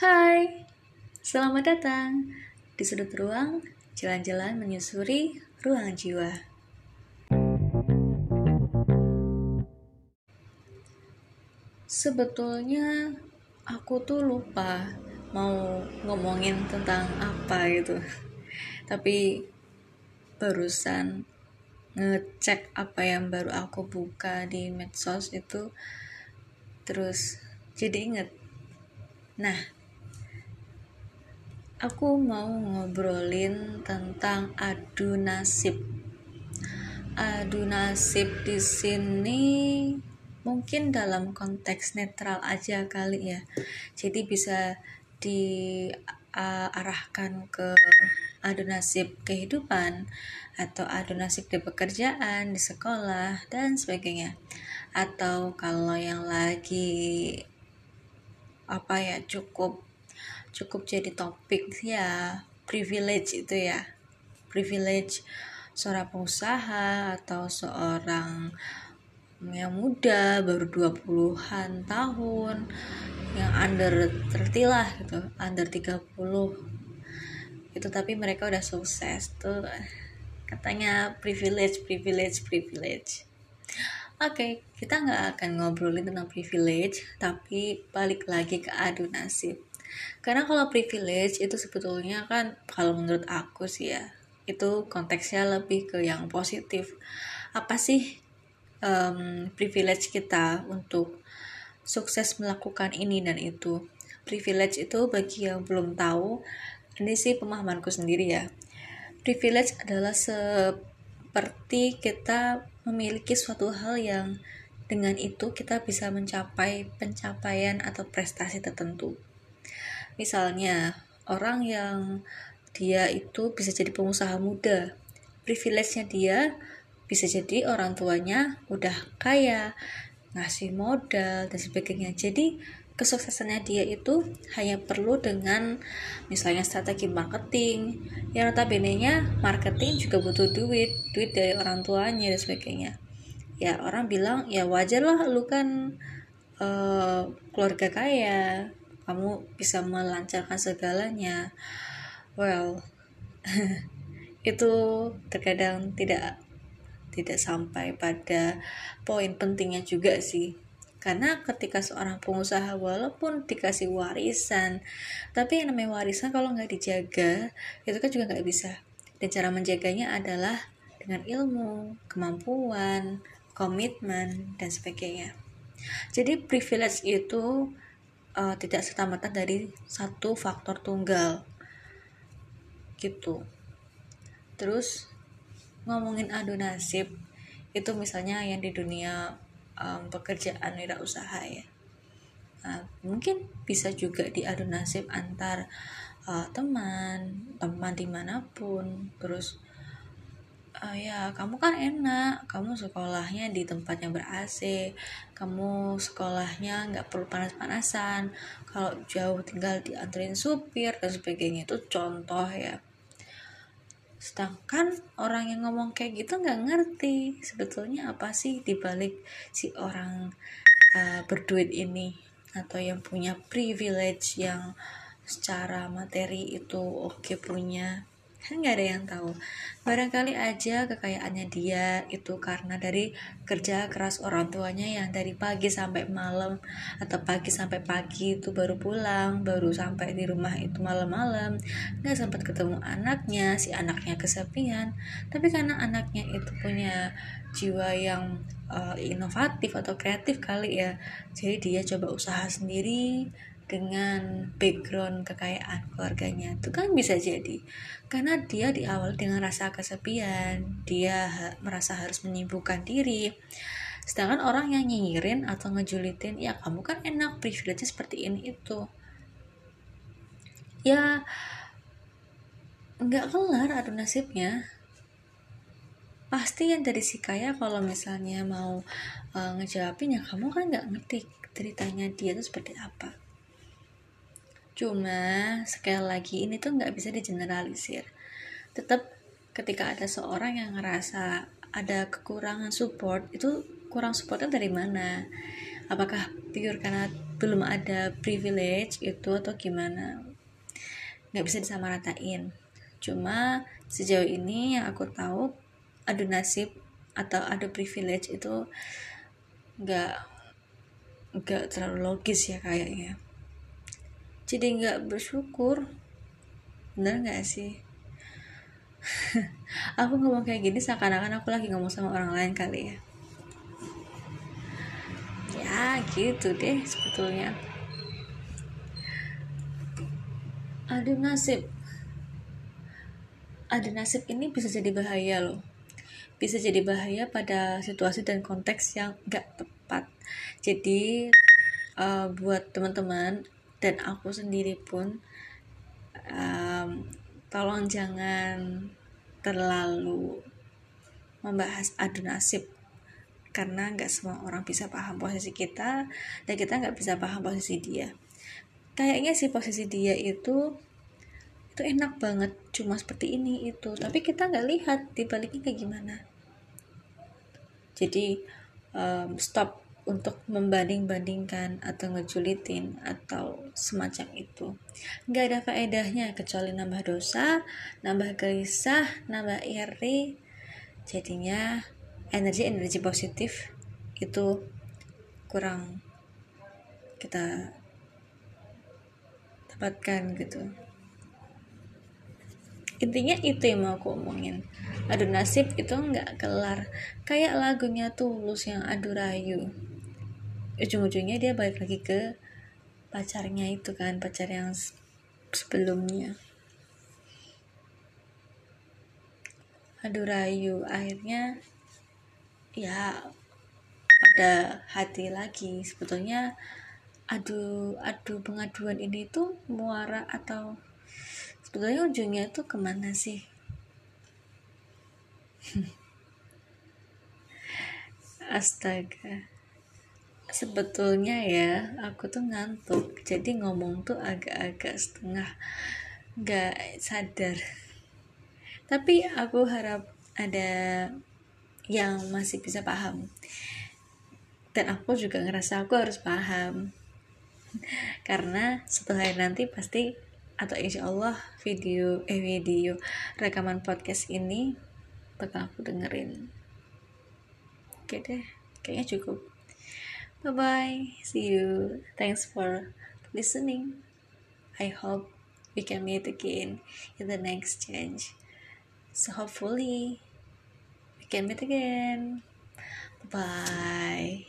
Hai, selamat datang di sudut ruang jalan-jalan menyusuri ruang jiwa. Sebetulnya aku tuh lupa mau ngomongin tentang apa gitu. Tapi barusan ngecek apa yang baru aku buka di medsos itu terus jadi inget nah aku mau ngobrolin tentang adu nasib. Adu nasib di sini mungkin dalam konteks netral aja kali ya. Jadi bisa diarahkan ke adu nasib kehidupan atau adu nasib di pekerjaan, di sekolah dan sebagainya. Atau kalau yang lagi apa ya cukup cukup jadi topik ya privilege itu ya. Privilege seorang pengusaha atau seorang yang muda baru 20-an tahun yang under 30 lah gitu under 30 itu tapi mereka udah sukses tuh. Katanya privilege privilege privilege. Oke okay, kita nggak akan ngobrolin tentang privilege tapi balik lagi ke adu nasib karena kalau privilege itu sebetulnya kan kalau menurut aku sih ya itu konteksnya lebih ke yang positif. Apa sih um, privilege kita untuk sukses melakukan ini dan itu? Privilege itu bagi yang belum tahu ini sih pemahamanku sendiri ya. Privilege adalah seperti kita memiliki suatu hal yang dengan itu kita bisa mencapai pencapaian atau prestasi tertentu Misalnya, orang yang dia itu bisa jadi pengusaha muda. Privilege-nya dia bisa jadi orang tuanya udah kaya, ngasih modal dan sebagainya. Jadi kesuksesannya dia itu hanya perlu dengan misalnya strategi marketing yang notabene-nya marketing juga butuh duit duit dari orang tuanya dan sebagainya ya orang bilang ya wajar lah lu kan uh, keluarga kaya kamu bisa melancarkan segalanya. Well itu terkadang tidak tidak sampai pada poin pentingnya juga sih. Karena ketika seorang pengusaha walaupun dikasih warisan tapi yang namanya warisan kalau nggak dijaga itu kan juga nggak bisa. Dan cara menjaganya adalah dengan ilmu kemampuan komitmen dan sebagainya. Jadi privilege itu uh, tidak serta-merta dari satu faktor tunggal. Gitu. Terus ngomongin adu nasib itu misalnya yang di dunia um, pekerjaan usaha ya. Nah, mungkin bisa juga diadu nasib antar uh, teman teman di mana pun terus uh, ya kamu kan enak. Kamu sekolahnya di tempat yang ber AC kamu sekolahnya nggak perlu panas-panasan. Kalau jauh tinggal dianterin supir dan sebagainya itu contoh ya. Sedangkan orang yang ngomong kayak gitu nggak ngerti sebetulnya apa sih dibalik si orang uh, berduit ini atau yang punya privilege yang secara materi itu oke okay punya kan nggak ada yang tahu. Barangkali aja kekayaannya dia itu karena dari kerja keras orang tuanya yang dari pagi sampai malam atau pagi sampai pagi itu baru pulang baru sampai di rumah itu malam-malam nggak sempat ketemu anaknya si anaknya kesepian. Tapi karena anaknya itu punya jiwa yang uh, inovatif atau kreatif kali ya jadi dia coba usaha sendiri dengan background kekayaan keluarganya itu kan bisa jadi. Karena dia di awal dengan rasa kesepian dia ha merasa harus menyibukkan diri. Sedangkan orang yang nyinyirin atau ngejulitin ya kamu kan enak privilege seperti ini itu. Ya nggak kelar adu nasibnya. Pasti yang dari si kaya kalau misalnya mau uh, ngejawabin ya kamu kan nggak ngerti ceritanya dia itu seperti apa Cuma sekali lagi ini tuh nggak bisa digeneralisir. Tetap ketika ada seorang yang ngerasa ada kekurangan support itu kurang supportnya dari mana? Apakah pure karena belum ada privilege itu atau gimana nggak bisa disamaratain cuma sejauh ini yang aku tahu adu nasib atau adu privilege itu nggak nggak terlalu logis ya kayaknya jadi nggak bersyukur. Bener nggak sih? Aku ngomong kayak gini seakan-akan aku lagi ngomong sama orang lain kali ya. Ya gitu deh sebetulnya. Adu nasib. Adu nasib ini bisa jadi bahaya loh. Bisa jadi bahaya pada situasi dan konteks yang gak tepat. Jadi uh, buat teman-teman dan aku sendiri pun um, tolong jangan terlalu membahas adu nasib. Karena nggak semua orang bisa paham posisi kita dan kita nggak bisa paham posisi dia. Kayaknya sih posisi dia itu itu enak banget cuma seperti ini itu. Tapi kita nggak lihat di baliknya kayak gimana. Jadi um, stop untuk membanding-bandingkan atau ngejulitin atau semacam itu. Nggak ada faedahnya kecuali nambah dosa nambah gelisah nambah iri. Jadinya energi-energi positif itu kurang kita dapatkan gitu. Intinya itu yang mau aku omongin. Adu nasib itu nggak kelar. Kayak lagunya tulus yang adu rayu ujung-ujungnya dia balik lagi ke pacarnya itu kan pacar yang sebelumnya. Adu rayu akhirnya ya pada hati lagi. Sebetulnya adu adu pengaduan ini tuh muara atau sebetulnya ujungnya itu ke mana sih? Astaga sebetulnya ya aku tuh ngantuk. Jadi ngomong tuh agak-agak setengah nggak sadar. Tapi aku harap ada yang masih bisa paham. Dan aku juga ngerasa aku harus paham. Karena setelah hari nanti pasti atau insya Allah video eh video rekaman podcast ini bakal aku dengerin. Oke deh kayaknya cukup bye bye see you thanks for listening I hope we can meet again in the next change so hopefully we can meet again. Bye.